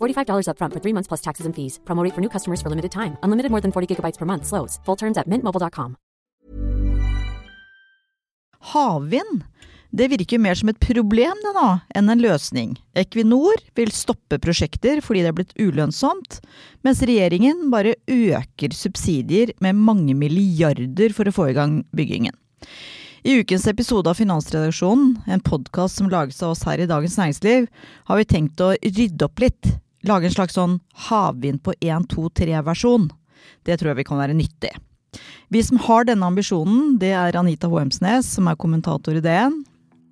$45 upfront for three months plus taxes and fees. Promo rate for new customers for limited time. Unlimited more than 40 gigabytes per month. Slows. Full terms at mintmobile.com. Havvind. Det virker mer som et problem det nå, enn en løsning. Equinor vil stoppe prosjekter fordi det er blitt ulønnsomt, mens regjeringen bare øker subsidier med mange milliarder for å få i gang byggingen. I ukens episode av Finansredaksjonen, en podkast som lages av oss her i Dagens Næringsliv, har vi tenkt å rydde opp litt. Lage en slags sånn havvind på 1, 2, 3-versjon. Det tror jeg vi kan være nyttig. Vi som har denne ambisjonen, det er Anita Hoemsnes, som er kommentator i DN.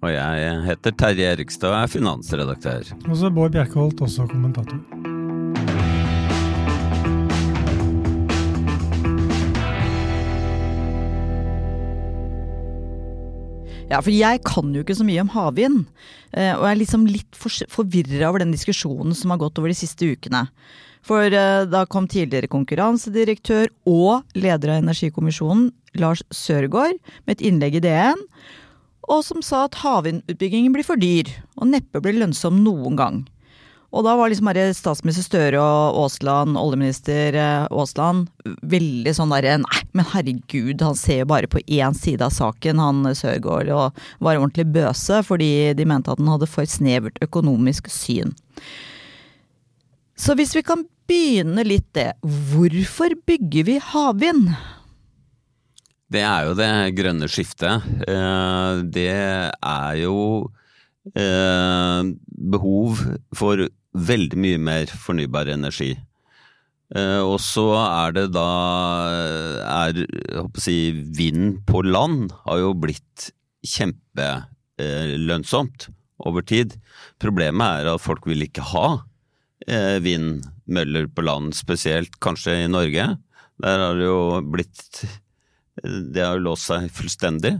Og jeg heter Terje Erikstad og er finansredaktør. Og så Bård Bjerkeholt, også kommentator. Ja, for jeg kan jo ikke så mye om havvind. eh, Og jeg er liksom litt forvirra over den diskusjonen som har gått over de siste ukene. For eh, da kom tidligere konkurransedirektør og leder av Energikommisjonen, Lars Sørgaard, med et innlegg i DN, og som sa at havvindutbyggingen blir for dyr, og neppe blir lønnsom noen gang. Og da var liksom statsminister Støre og Aasland, oljeminister eh, Aasland, veldig sånn derre Nei, men herregud, han ser jo bare på én side av saken, han Sørgaard, og var ordentlig bøse fordi de mente at han hadde for snevert økonomisk syn. Så hvis vi kan begynne litt det, hvorfor bygger vi havvind? Det er jo det grønne skiftet. Eh, Det er jo eh, behov for veldig mye mer fornybar energi. Eh, Og så er det da er, si, Vind på land har jo blitt kjempelønnsomt over tid. Problemet er at folk vil ikke ha eh, vindmøller på land, spesielt kanskje i Norge. Der har det jo blitt Det har jo låst seg fullstendig.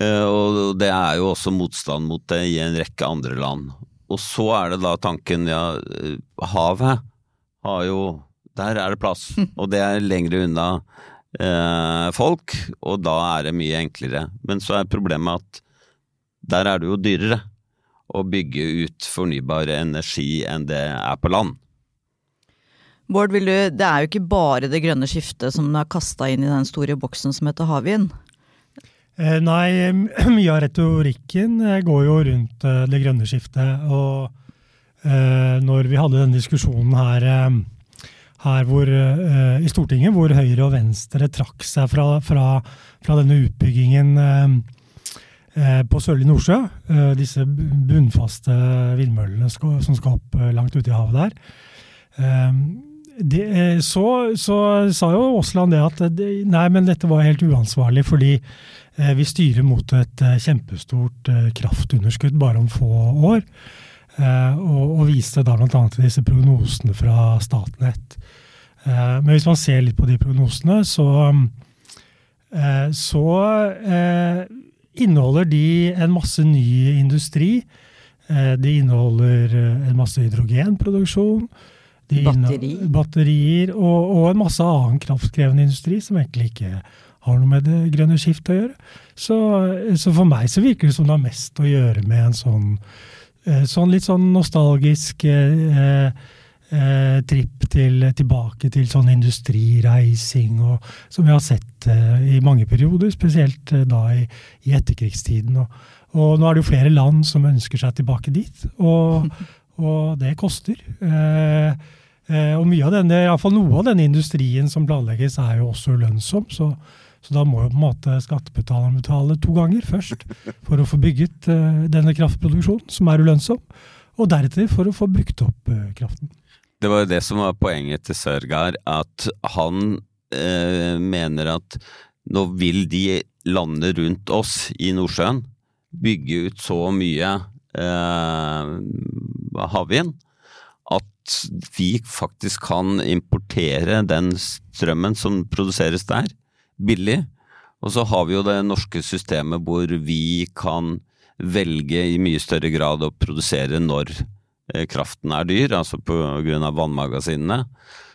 Eh, Og det er jo også motstand mot det i en rekke andre land. Og så er det da tanken, ja, eh, havet har jo Der er det plass, og det er lengre unna eh, folk, og da er det mye enklere. Men så er problemet at der er det jo dyrere å bygge ut fornybar energi enn det er på land. Bård, du, det er jo ikke bare det grønne skiftet som du har kasta inn i den store boksen som heter havvind. Eh, nei, mye av retorikken eh, går jo rundt eh, det grønne skiftet. Og når vi hadde denne diskusjonen her, her hvor, i Stortinget, hvor Høyre og Venstre trakk seg fra, fra, fra denne utbyggingen på Sørlige Nordsjø, disse bunnfaste vindmøllene som skal opp langt ute i havet der, det, så, så sa jo Aasland det at nei, men dette var helt uansvarlig fordi vi styrer mot et eh, kjempestort eh, kraftunderskudd bare om få år. Eh, og, viste da bl.a. disse prognosene fra Statnett. Eh, men hvis man ser litt på de prognosene, så, eh, så eh, inneholder de en masse ny industri. Eh, de inneholder eh, en masse hydrogenproduksjon. Batteri. Batterier og, og en masse annen kraftkrevende industri som egentlig ikke har noe med det grønne skiftet å gjøre. Så, så for meg så virker det som det har mest å gjøre med en sånn, eh, sånn litt sånn nostalgisk eh, eh, tripp til, tilbake til sånn industrireising, og, som vi har sett eh, i mange perioder, spesielt eh, da i, i etterkrigstiden. Og, og nå er det jo flere land som ønsker seg tilbake dit, og, og det koster. Eh, eh, og mye av denne, i alle fall noe av denne industrien som planlegges, er jo også lønnsom. Så, så da må jo på en måte skattebetaleren betale to ganger først for å få bygget eh, denne kraftproduksjonen, som er ulønnsom, og deretter for å få brukt opp eh, kraften. Det var jo det som var poenget til Sørgaard, at han eh, mener at nå vil de landene rundt oss i Nordsjøen bygge ut så mye eh, havvind at vi faktisk kan importere den strømmen som produseres der, billig. Og så har vi jo det norske systemet hvor vi kan velge i mye større grad å produsere når eh, kraften er dyr, altså av vannmagasinene.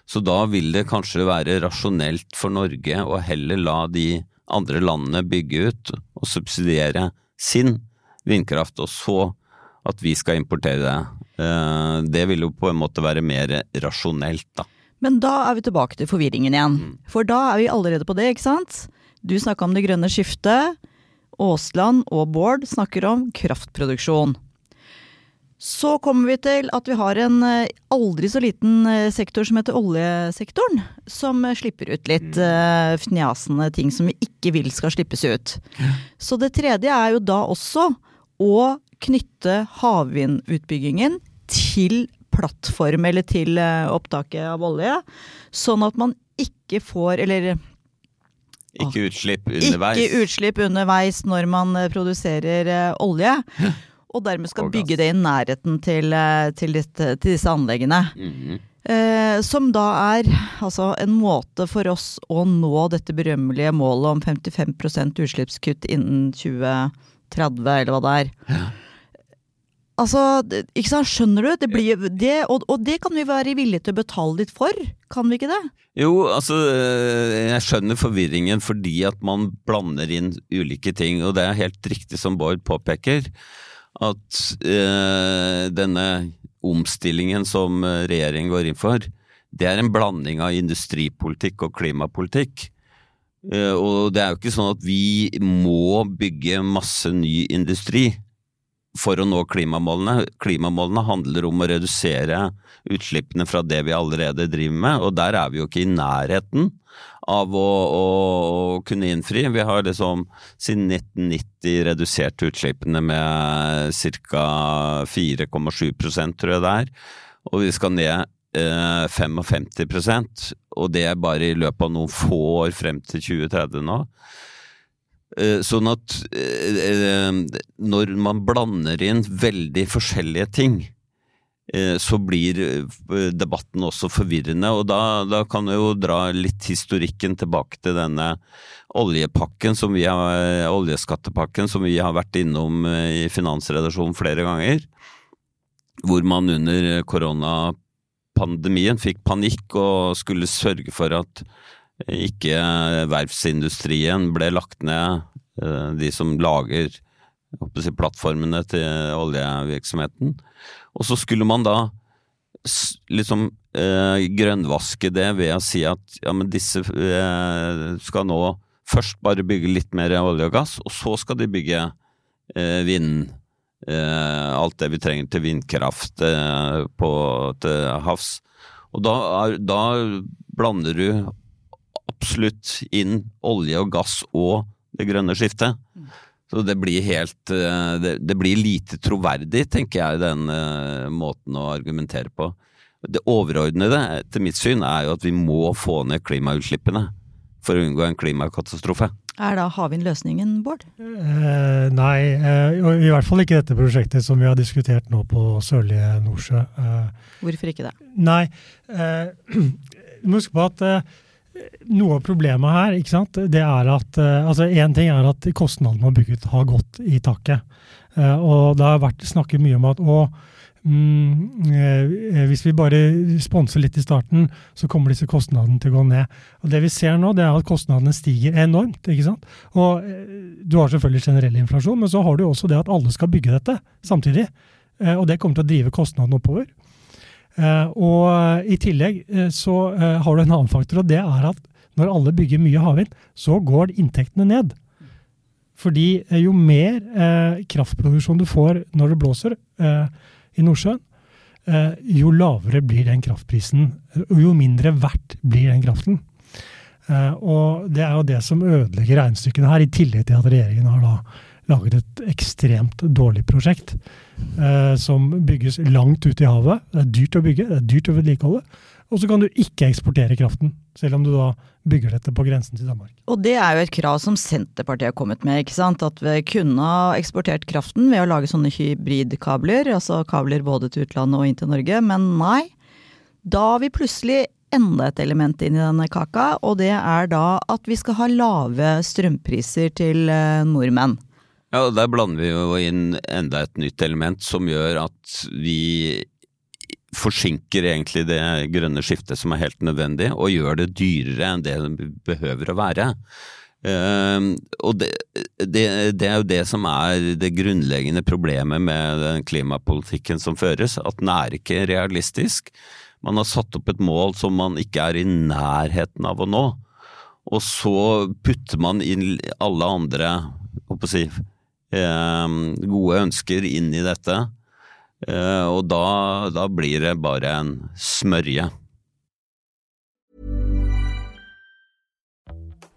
Så da vil det kanskje være rasjonelt for Norge å heller la de andre landene bygge ut og subsidiere sin vindkraft, og så at vi skal importere det. Eh, det vil jo på en måte være mer rasjonelt, da. Men da er vi tilbake til forvirringen igjen. For da er vi allerede på det, ikke sant? Du snakka om det grønne skiftet. Aasland og Bård snakker om kraftproduksjon. Så kommer vi til at vi har en eh, aldri så liten eh, sektor som heter oljesektoren, som eh, slipper ut litt mm. fnjasende ting som vi ikke vil skal slippes ut. Så det tredje er jo da også å knytte havvindutbyggingen til plattform eller til uh, opptaket av olje, sånn at man ikke får, eller Ikke utslipp underveis. ikke utslipp underveis når man eh, produserer eh, olje. Og dermed skal bygge det i nærheten til, eh, til, dette, til disse anleggene. Mhm. Eh, som da er altså, en måte for oss å nå dette berømmelige målet om 55% utslippskutt innen 2030, eller hva det er. Altså, ikke sant, skjønner du? Det blir, det, og, og det kan vi være villige til å betale litt for, kan vi ikke det? Jo, altså øh, jeg skjønner forvirringen fordi at man blander inn ulike ting, og det er helt riktig som Bård påpeker, at eh, denne omstillingen som regjeringen går inn for, det er en blanding av industripolitikk og klimapolitikk. Eh, Og det er jo ikke sånn at vi må bygge masse ny industri for å nå klimamålene. Klimamålene handler om å redusere utslippene fra det vi allerede driver med, og der er vi jo ikke i nærheten av å, å, å kunne innfri. Vi har liksom siden 1990 redusert utslippene med ca. 4,7% tror jeg det er, og vi skal ned eh, 55% og det er bare i løpet av noen få år frem til 2030 nå. Eh, Sånn at eh, eh, når man blander inn veldig forskjellige ting, så blir debatten også forvirrende. Og da, da kan vi jo dra litt historikken tilbake til denne oljepakken som vi har, oljeskattepakken som vi har vært innom i Finansredaksjonen flere ganger. Hvor man under koronapandemien fikk panikk og skulle sørge for at ikke verftsindustrien ble lagt ned, eh, de som lager si, plattformene til oljevirksomheten. Og så skulle man da liksom eh, grønnvaske det ved å si at ja, men disse eh, skal nå først bare bygge litt mer olje og gass, og så skal de bygge eh, vind. Eh, alt det vi trenger til vindkraft eh, på, til havs. Og da, er, da blander du absolutt inn olje og gass og det grønne skiftet. Så det blir helt eh, Det, det blir lite troverdig, tenker jeg, den eh, måten å argumentere på. Det overordnede, etter mitt syn, er jo at vi må få ned klimautslippene for å unngå en klimakatastrofe. Er da havvind løsningen, Bård? Eh, nei, eh, i hvert fall ikke dette prosjektet som vi har diskutert nå på Sørlige Nordsjø. Eh, Hvorfor ikke det? nei, eh, huske på at eh, noe av problemet her, ikke sant, det er at eh, altså Én ting er at kostnadene med å bygge ut har gått i taket. Eh, og det har vært snakket mye om at å, mm, eh, hvis vi bare sponser litt i starten, så kommer disse kostnadene til å gå ned. Og Det vi ser nå, det er at kostnadene stiger enormt. ikke sant? Og Du har selvfølgelig generell inflasjon, men så har du også det at alle skal bygge dette samtidig. Og det kommer til å drive kostnadene oppover. Eh, og i tillegg eh, så eh, har du en annen faktor, og det er at når alle bygger mye havvind, så går inntektene ned. Fordi eh, jo mer eh, kraftproduksjon du får når det blåser eh, i Nordsjøen, eh, jo lavere blir den kraftprisen, og jo mindre verdt blir den kraften. Eh, og det er jo det som ødelegger regnestykkene her, i tillegg til at regjeringen har da lager et ekstremt dårlig prosjekt. Eh, som bygges langt ute i havet. Det er dyrt å bygge, det er dyrt å vedlikeholde. Og så kan du ikke eksportere kraften, selv om du da bygger dette på grensen til Danmark. Og det er jo et krav som Senterpartiet har kommet med, ikke sant. At vi kunne ha eksportert kraften ved å lage sånne hybridkabler, altså kabler både til utlandet og inn til Norge, men nei. Da har vi plutselig enda et element inn i denne kaka, og det er da at vi skal ha lave strømpriser til eh, nordmenn. Ja, og Der blander vi jo inn enda et nytt element som gjør at vi forsinker egentlig det grønne skiftet som er helt nødvendig, og gjør det dyrere enn det det behøver å være. Uh, og det, det, det, er jo det som er det grunnleggende problemet med den klimapolitikken som føres, at den er ikke realistisk. Man har satt opp et mål som man ikke er i nærheten av å nå. Og så putter man inn alle andre si, gode ønsker inn i dette. Eh, og da, da blir det bare en smørje.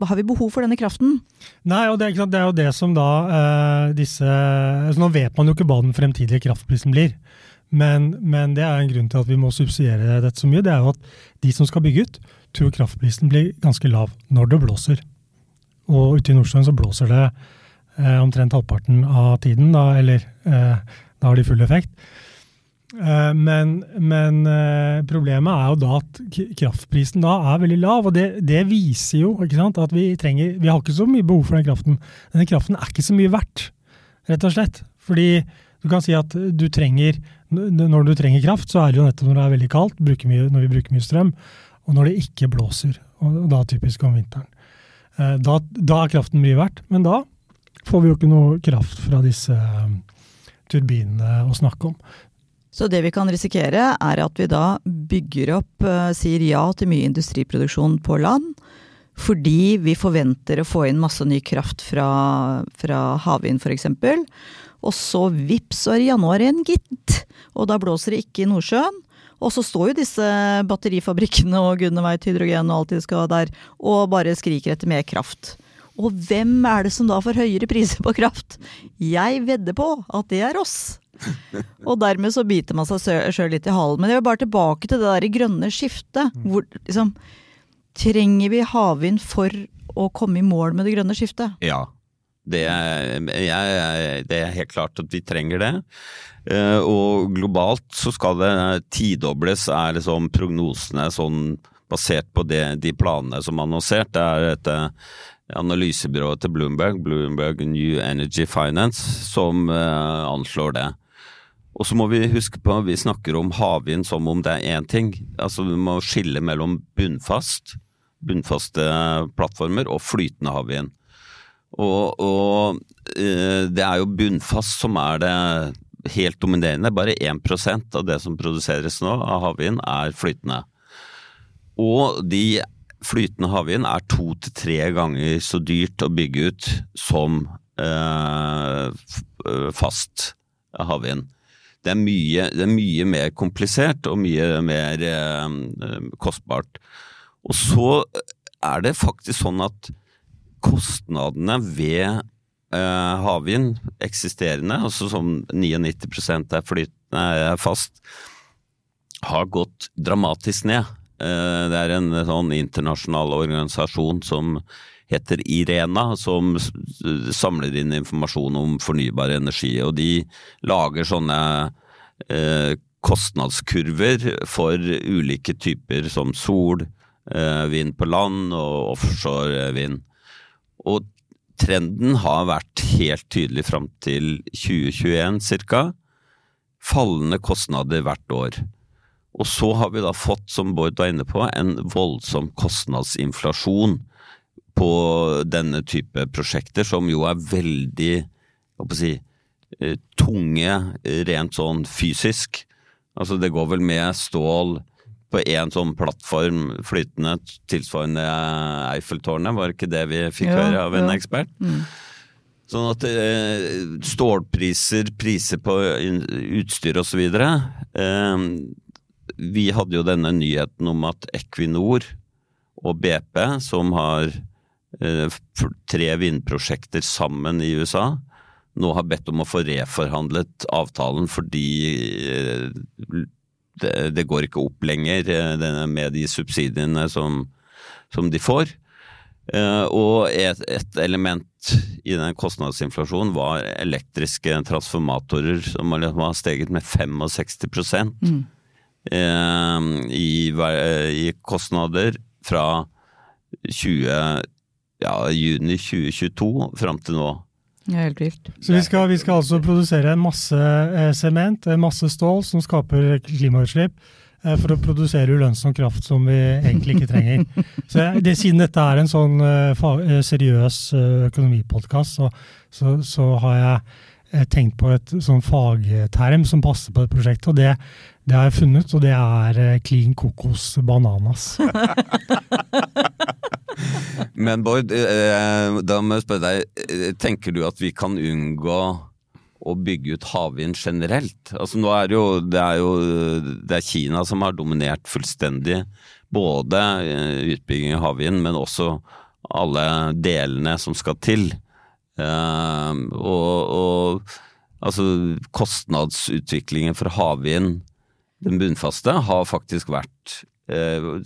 Har vi behov for denne kraften? Nei, og det, det er jo det som da eh, disse altså Nå vet man jo ikke hva den fremtidige kraftprisen blir. Men, men, det er en grunn til at vi må subsidiere dette så mye. Det er jo at de som skal bygge ut, tror kraftprisen blir ganske lav når det blåser. Og ute i Nordsjøen så blåser det eh, omtrent halvparten av tiden, da, eller eh, da har de full effekt. Eh, men, men eh, problemet er jo da at kraftprisen da er veldig lav, og det, det viser jo sant, at vi trenger Vi har ikke så mye behov for den kraften. Denne kraften er ikke så mye verdt, rett og slett. Fordi du kan si at du trenger Når du trenger kraft, så er det jo nettopp når det er veldig kaldt, mye, når vi bruker mye strøm og når det ikke blåser, og da typisk om vinteren. Eh, da, da er kraften mye verdt, men da får vi jo ikke noe kraft fra disse turbinene å snakke om. Så det vi kan risikere, er at vi da bygger opp, eh, sier ja til mye industriproduksjon på land, fordi vi forventer å få inn masse ny kraft fra, fra havvind f.eks. Og så vips, så er januar igjen, gitt! Og da blåser det ikke i Nordsjøen. Og så står jo disse batterifabrikkene og gudene veit hydrogen og alt de skal der, og bare skriker etter mer kraft. Og hvem er det som da får høyere priser på kraft? Jeg vedder på at det er oss. Og dermed så biter man seg sjøl litt i halen. Men jeg vil bare tilbake til det der grønne skiftet. Hvor liksom Trenger vi havvind for å komme i mål med det grønne skiftet? Ja. Det er, jeg, det er helt klart at vi trenger det. Eh, og globalt så skal det tidobles, er liksom prognosene sånn basert på det, de planene som er annonsert. Det er et analysebyrået til Bloomberg, Bloomberg New Energy Finance, som uh, anslår det. Og så må vi huske på, vi snakker om havvind som om det er én ting. Altså Vi må skille mellom bunnfast, bunnfaste plattformer og flytende havvind. Og, og uh, det er jo bunnfast som er det helt dominerende. Bare 1% av det som produseres nå av havvind, er flytende. Og de flytende havvind er to til tre ganger så dyrt å bygge ut som eh, fast havvind. Det er, mye, det er mye mer komplisert og mye mer eh, kostbart. Og så er det faktisk sånn at kostnadene ved eh, havvind, eksisterende, altså som 99% er flytende, er fast, har gått dramatisk ned. Eh, det er en sånn internasjonal organisasjon som heter Irena, som samler inn informasjon om fornybar energi. Og de lager sånne eh, kostnadskurver for ulike typer som sol, eh, vind på land og offshore vind. Og trenden har vært helt tydelig fram til 2021 ca. Fallende kostnader hvert år. Og så har vi da fått, som Bård var inne på, en voldsom kostnadsinflasjon på denne type prosjekter, som jo er veldig si, eh, tunge rent sånn fysisk. Altså det går vel med stål på én sånn plattform flytende tilsvarende Eiffeltårnet, var ikke det vi fikk ja, høre av en ja. ekspert? Mm. Sånn at eh, stålpriser, priser på utstyr osv. Eh, vi hadde jo denne nyheten om at Equinor og BP, som har eh, tre vindprosjekter sammen i USA, nå har bedt om å få reforhandlet avtalen fordi eh, det, går ikke opp lenger eh, med de subsidiene som, som de får. Og et, element i den kostnadsinflasjonen var elektriske transformatorer som har steget med 65 mm. i, i, kostnader fra 20, ja, juni 2022 fram til nå. Helt vilt. Så vi skal, vi skal, altså produsere masse eh, sement, eh, masse stål, som skaper klimautslipp, eh, for å produsere ulønnsom kraft som vi egentlig ikke trenger. Så det, Siden dette er en sånn seriøs økonomipodkast, så, så, så, har jeg tenkt på et sånn fagterm som passer på et prosjekt. og det, det har jeg funnet, og det er clean kokos bananas. Men Bård, eh, da må jeg spørre deg, eh, tenker du at vi kan unngå å bygge ut havvind generelt? Altså nå er det jo, det er jo det er Kina som har dominert fullstendig både eh, utbygging av havvind, men også alle delene som skal til. Og, og altså kostnadsutviklingen for havvind, den bunnfaste, har faktisk vært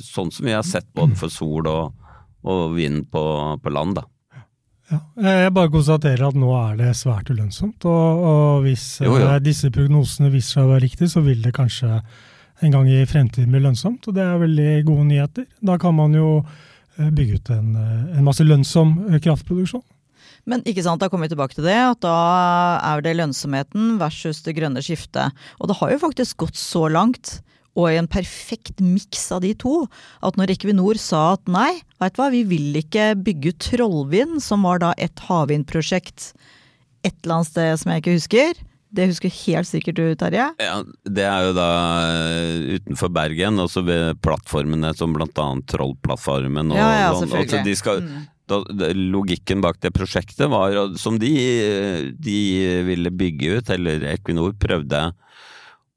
sånn som vi har sett både for sol og og vind på, på land, da. Ja, jeg bare konstaterer at nå er det svært ulønnsomt. Og, og hvis jo, jo. Eh, disse prognosene viser seg å være riktige, så vil det kanskje en gang i fremtiden bli lønnsomt. Og det er veldig gode nyheter. Da kan man jo eh, bygge ut en, eh, en masse lønnsom kraftproduksjon. Men ikke sant, da kommer vi tilbake til det, at da er det lønnsomheten versus det grønne skiftet. Og det har jo faktisk gått så langt og i en perfekt miks av de to. At når Equinor sa at nei, veit du hva, vi vil ikke bygge ut Trollvind, som var da et havvindprosjekt et eller annet sted som jeg ikke husker. Det husker helt sikkert du, Terje? Ja, Det er jo da eh, utenfor Bergen, også ved plattformene som annet Trollplattformen. Og, ja, ja, selvfølgelig. Altså de skal, mm. Da, logikken bak det prosjektet var som de, de ville bygge ut, eller Equinor prøvde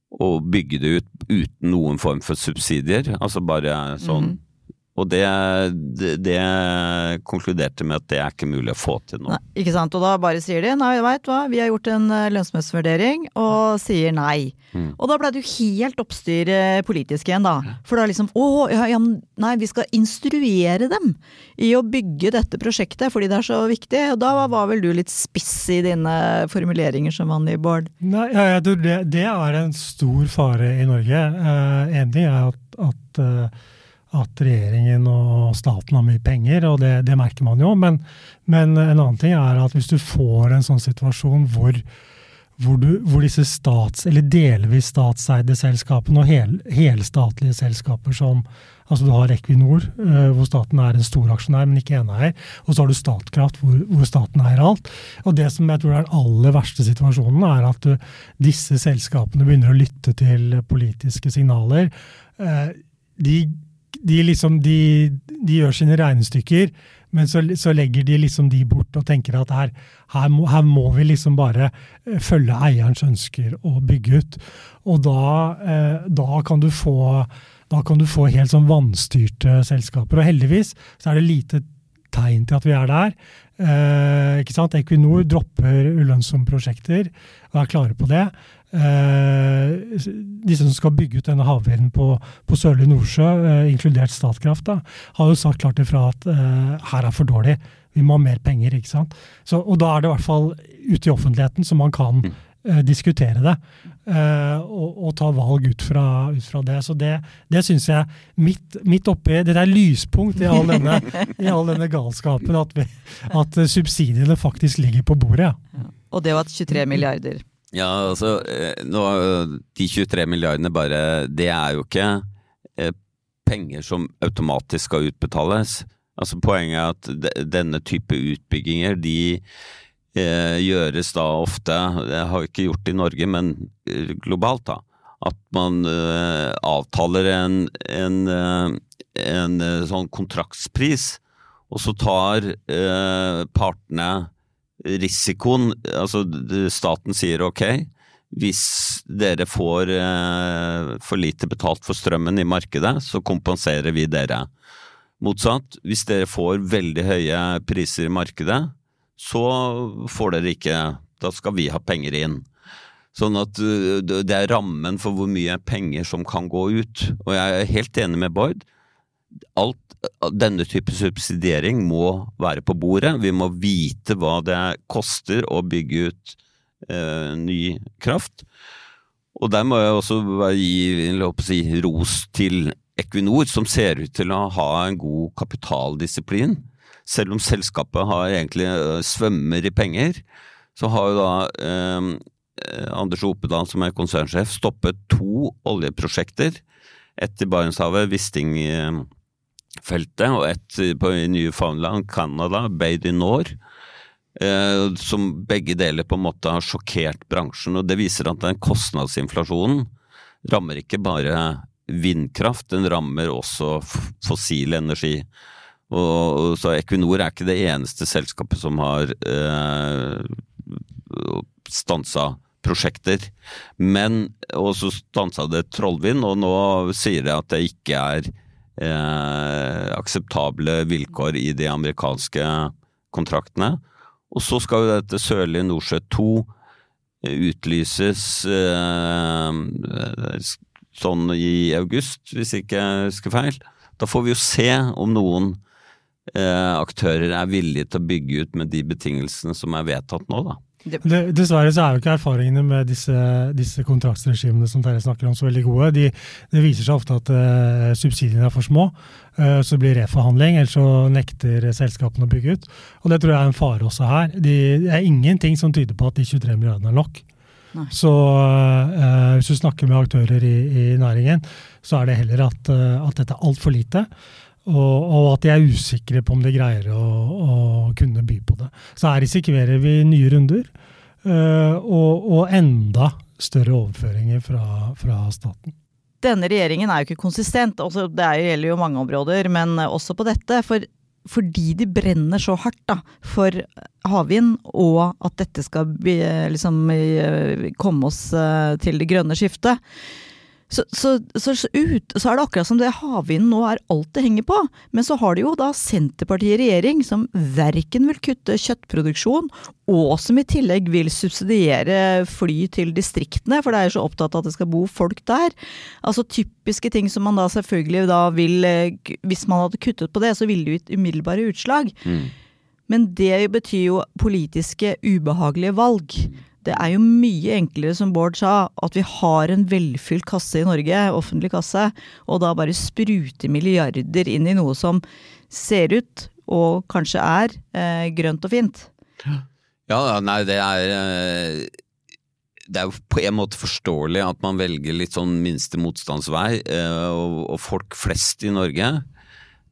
å bygge det ut uten noen form for subsidier. Altså bare sånn. Mm. Og det, det, det, konkluderte med at det er ikke mulig å få til nå. Nei, ikke sant. Og da bare sier de nei, veit hva, vi har gjort en eh, lønnsomhetsvurdering, og sier nei. Mm. Og da ble det jo helt oppstyr eh, politisk igjen, da. For da liksom å, ja, ja, nei, vi skal instruere dem i å bygge dette prosjektet fordi det er så viktig. Og da var vel du litt spiss i dine formuleringer som vanlig, Bård? Nei, ja, jeg tror det, det, er en stor fare i Norge. Uh, en ting er at, at uh, at regjeringen og staten har mye penger, og det, det merker man jo. Men, men, en annen ting er at hvis du får en sånn situasjon hvor, hvor, du, hvor disse stats- eller delvis statseide selskapene og hel, helstatlige selskaper som Altså du har Equinor, uh, hvor staten er en stor aksjonær, men ikke eneeier. Og så har du Statkraft, hvor, hvor, staten eier alt. Og det som jeg tror er den aller verste situasjonen, er at du, disse selskapene begynner å lytte til politiske signaler. Uh, de de liksom de, de gjør sine regnestykker, men så, så, legger de liksom de bort og tenker at her, her, må, her, må, vi liksom bare eh, følge eierens ønsker og bygge ut. Og da, eh, da, kan du få, da kan du få helt sånn vannstyrte selskaper. Og heldigvis så er det lite tegn til at vi er der. Eh, ikke sant? Equinor dropper ulønnsomme prosjekter og er klare på det. Eh, de som skal bygge ut denne havvinden på, på Sørlige Nordsjø, eh, inkludert Statkraft, da, har jo sagt klart ifra at eh, her er for dårlig. Vi må ha mer penger. ikke sant? Så, og da er det i hvert fall ute i offentligheten som man kan mm. eh, diskutere det. Eh, og, og, ta valg ut fra, ut fra det. Så det, det syns jeg midt, midt oppi Dette er lyspunkt i all denne, i all denne galskapen, at, vi, at subsidiene faktisk ligger på bordet. Ja. Og det var 23 milliarder. Ja, altså, eh, nå, de 23 milliardene bare Det er jo ikke eh, penger som automatisk skal utbetales. Altså Poenget er at denne type utbygginger, de eh, gjøres da ofte Det har vi ikke gjort i Norge, men eh, globalt, da. At man eh, avtaler en, en, en, sånn kontraktspris, og så tar partene risikoen Altså, staten sier ok, hvis dere får eh, for lite betalt for strømmen i markedet, så kompenserer vi dere. Motsatt, hvis dere får veldig høye priser i markedet, så får dere ikke Da skal vi ha penger inn. Sånn at det er rammen for hvor mye penger som kan gå ut. Og jeg er helt enig med Bård. Alt denne type subsidiering må være på bordet. Vi må vite hva det koster å bygge ut eh, ny kraft. Og der må jeg også gi si, ros til Equinor, som ser ut til å ha en god kapitaldisiplin. Selv om selskapet har egentlig eh, svømmer i penger, så har jo da eh, Anders Opedal, som er konsernsjef, stoppet to oljeprosjekter. Ett i Barentshavet, Wisting eh, feltet, og ett på Newfoundland, Canada, Bay. Eh, som begge deler på en måte har sjokkert bransjen. og Det viser at den kostnadsinflasjonen rammer ikke bare vindkraft, den rammer også fossil energi. Og, så Equinor er ikke det eneste selskapet som har eh, stansa prosjekter. Men også stansa det Trollvind, og nå sier det at det ikke er eh, akseptable vilkår i de amerikanske kontraktene. Og så skal jo dette Sørlige Nordsjø 2 eh, utlyses eh, sånn i august, hvis ikke jeg husker feil. Da får vi jo se om noen eh, aktører er villige til å bygge ut med de betingelsene som er vedtatt nå, da. Dessverre så er jo ikke erfaringene med disse, disse kontraktsregimene som Terje snakker om, så veldig gode. De, det viser seg ofte at uh, subsidiene er for små, uh, så det blir reforhandling, eller så nekter selskapene å bygge ut. Og Det tror jeg er en fare også her. De, det er ingenting som tyder på at de 23 milliardene er nok. Nei. Så uh, hvis du snakker med aktører i, i, næringen, så er det heller at, at dette er altfor lite. Og, og, at de er usikre på om de greier å, å, kunne by på det. Så her risikerer vi nye runder uh, og, og, enda større overføringer fra, fra, staten. Denne regjeringen er jo ikke konsistent. Altså, det gjelder jo mange områder, men også på dette. For, fordi de brenner så hardt da, for havvind, og at dette skal liksom, komme oss eh, til det grønne skiftet så, så, så, ut, så, er det akkurat som det havvinden nå er alt det henger på. Men så har de jo da Senterpartiet i regjering som verken vil kutte kjøttproduksjon, og som i tillegg vil subsidiere fly til distriktene, for det er jo så opptatt av at det skal bo folk der. Altså typiske ting som man da selvfølgelig da vil Hvis man hadde kuttet på det, så ville det gitt umiddelbare utslag. Mm. Men det betyr jo politiske ubehagelige valg. Det er jo mye enklere, som Bård sa, at vi har en velfylt kasse i Norge, offentlig kasse, og da bare sprute milliarder inn i noe som ser ut, og kanskje er, eh, grønt og fint. Ja, nei, det er eh, det er jo på en måte forståelig at man velger litt sånn minste motstandsvei, eh, og, og folk flest i Norge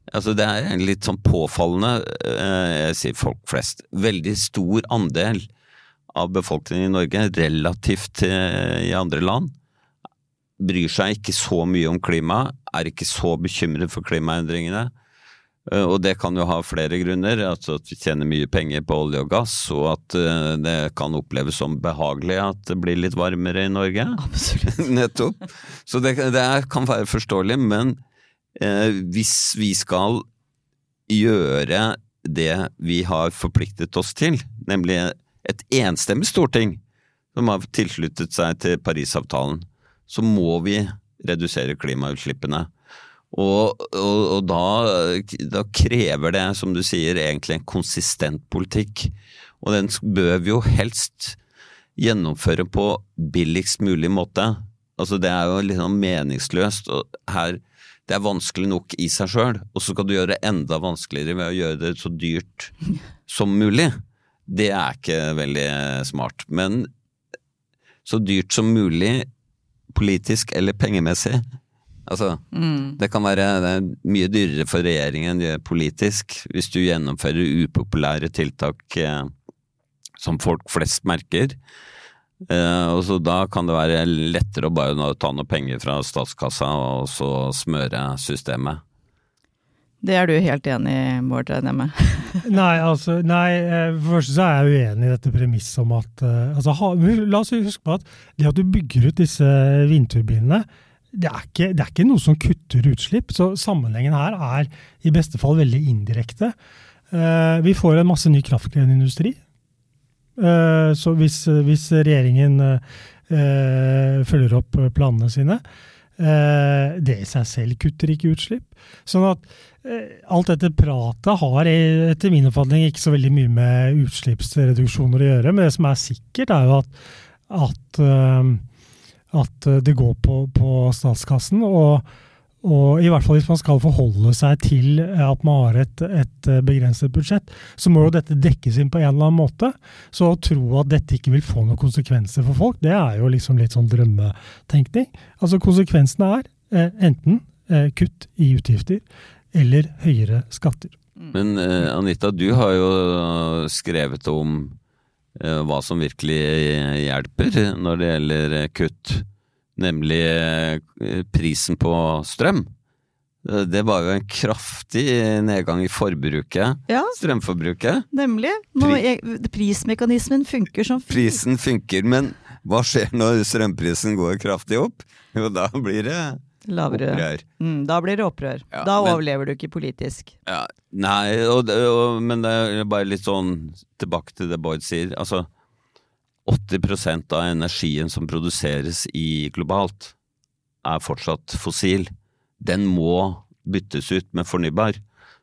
Altså Det er en litt sånn påfallende, eh, jeg sier folk flest, veldig stor andel av befolkningen i Norge, relativt til i andre land, bryr seg ikke så mye om klima, er ikke så bekymret for klimaendringene. Eh, og det kan jo ha flere grunner. Altså at vi tjener mye penger på olje og gass, og at eh, det kan oppleves som behagelig at det blir litt varmere i Norge. Absolutt. Nettopp. Så det, det kan være forståelig, men eh, hvis vi skal gjøre det vi har forpliktet oss til, nemlig et enstemmig storting som har tilsluttet seg til Parisavtalen, så må vi redusere klimautslippene. Og, og, og da, da, krever det, som du sier, egentlig en konsistent politikk. Og den bør vi jo helst gjennomføre på billigst mulig måte. Altså Det er jo litt sånn meningsløst. og her det er vanskelig nok i seg sjøl, og så skal du gjøre det enda vanskeligere ved å gjøre det så dyrt som mulig. Det er ikke veldig smart. Men så dyrt som mulig, politisk eller pengemessig. Altså, mm. det kan være det mye dyrere for regjeringen politisk hvis du gjennomfører upopulære tiltak eh, som folk flest merker. Eh, og så Da kan det være lettere å bare ta noe penger fra statskassa og så smøre systemet. Det er du helt enig i, Bård, regner jeg med? nei, altså, nei, eh, for først så er jeg uenig i dette premisset om at uh, altså, ha, La oss huske på at det at du bygger ut disse vindturbinene, det er, ikke, det er ikke noe som kutter utslipp. Så sammenhengen her er i beste fall veldig indirekte. Uh, vi får en masse ny kraftkrevende industri. Så hvis, hvis regjeringen følger opp planene sine, det i seg selv kutter ikke utslipp. Sånn at Eh, alt dette pratet har etter min oppfatning ikke så veldig mye med utslippsreduksjoner å gjøre. Men det som er sikkert, er jo at, at, eh, at det går på, på statskassen. Og, og, i hvert fall hvis man skal forholde seg til at man har et, et, begrenset budsjett, så må jo dette dekkes inn på en eller annen måte. Så å tro at dette ikke vil få noen konsekvenser for folk, det er jo liksom litt sånn drømmetenkning. Altså konsekvensene er eh, enten eh, kutt i utgifter eller høyere skatter. Mm. Men eh, Anita, du har jo skrevet om uh, hva som virkelig hjelper når det gjelder kutt, nemlig uh, prisen på strøm. Det var jo en kraftig nedgang i forbruket, ja, strømforbruket. Nemlig. Nå, prismekanismen funker som. Prisen funker, men hva skjer når strømprisen går kraftig opp? Jo, da blir det Lavere. Opprør. Mm, da blir det opprør. Ja, da men, overlever du ikke politisk. Ja, nei, og, og, men det er bare litt sånn tilbake til det Bård sier. Altså, 80% av energien som produseres i globalt, er fortsatt fossil. Den må byttes ut med fornybar.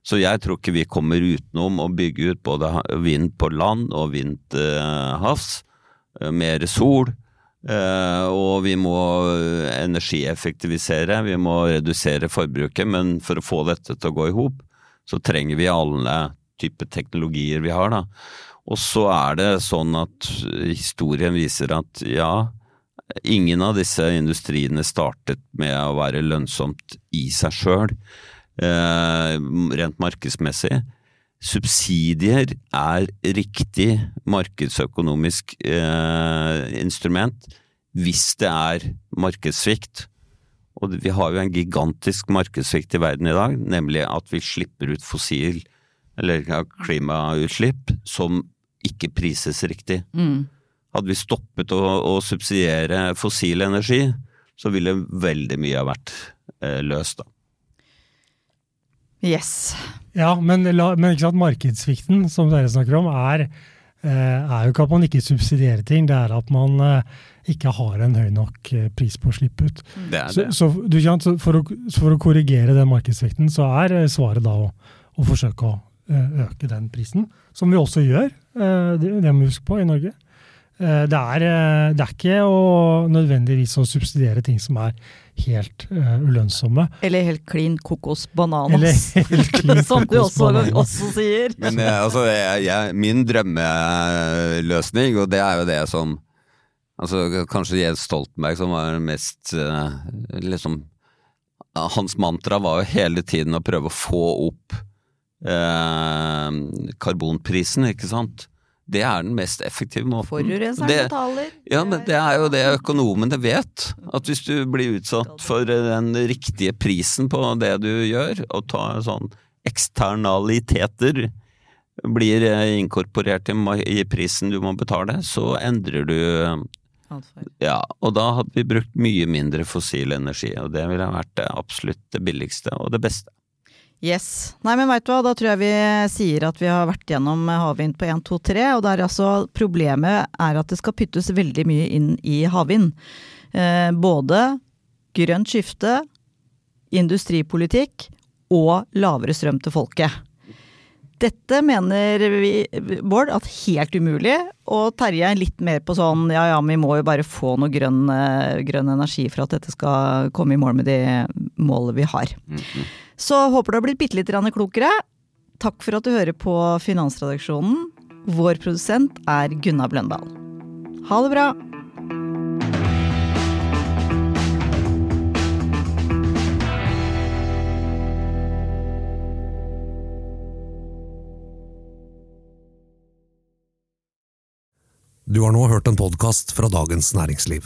Så jeg tror ikke vi kommer utenom å bygge ut både vind på land og vind til havs. Eh, mer sol. Uh, og vi må energieffektivisere, vi må redusere forbruket, men for å få dette til å gå i hop, så trenger vi alle typer teknologier vi har, da. Og så er det sånn at historien viser at ja, ingen av disse industriene startet med å være lønnsomt i seg sjøl, eh, rent markedsmessig. Subsidier er riktig markedsøkonomisk eh, instrument hvis det er markedssvikt. Og vi har jo en gigantisk markedssvikt i verden i dag, nemlig at vi slipper ut fossil, eller klimautslipp, som ikke prises riktig. Mm. Hadde vi stoppet å, å, subsidiere fossil energi, så ville veldig mye ha vært eh, løst, da. Yes. Ja, men, men ikke sant, markedssvikten som dere snakker om, er, eh, er, jo ikke at man ikke subsidierer ting, det er at man eh, ikke har en høy nok eh, pris på å slippe ut. Det er det. Så, så, du, for, å, for, å, korrigere den markedssvikten, så er svaret da å, å forsøke å øke den prisen. Som vi også gjør, det, det må vi huske på i Norge. Det er, det er ikke å, nødvendigvis å subsidiere ting som er helt uh, ulønnsomme. Eller helt klin kokos bananas, som du også, også, sier. Men jeg, altså, jeg, jeg, min drømmeløsning, og det er jo det som altså, Kanskje Jens Stoltenberg som var mest uh, liksom Hans mantra var jo hele tiden å prøve å få opp karbonprisen, ikke sant? Det er den mest effektive måten. Forurenseren betaler. Ja, men det er jo det økonomene vet. At hvis du blir utsatt for den riktige prisen på det du gjør, og tar sånn eksternaliteter blir eh, inkorporert i, prisen du må betale, så endrer du Ja, og da hadde vi brukt mye mindre fossil energi, og det ville vært det absolutt det billigste og det beste. Yes. Nei, men veit du hva, da tror jeg vi sier at vi har vært gjennom havvind på 1, 2, 3. Og der altså problemet er at det skal pyttes veldig mye inn i havvind. Eh, både grønt skifte, industripolitikk og lavere strøm til folket. Dette mener vi, Bård, at helt umulig. Og Terje er litt mer på sånn ja ja, vi må jo bare få noe grønn, eh, grønn energi for at dette skal komme i mål med de målene vi har. Så håper du har blitt bitte litt klokere. Takk for at du hører på Finansredaksjonen. Vår produsent er Gunnar Bløndal. Ha det bra! Du har nå hørt en podkast fra Dagens Næringsliv.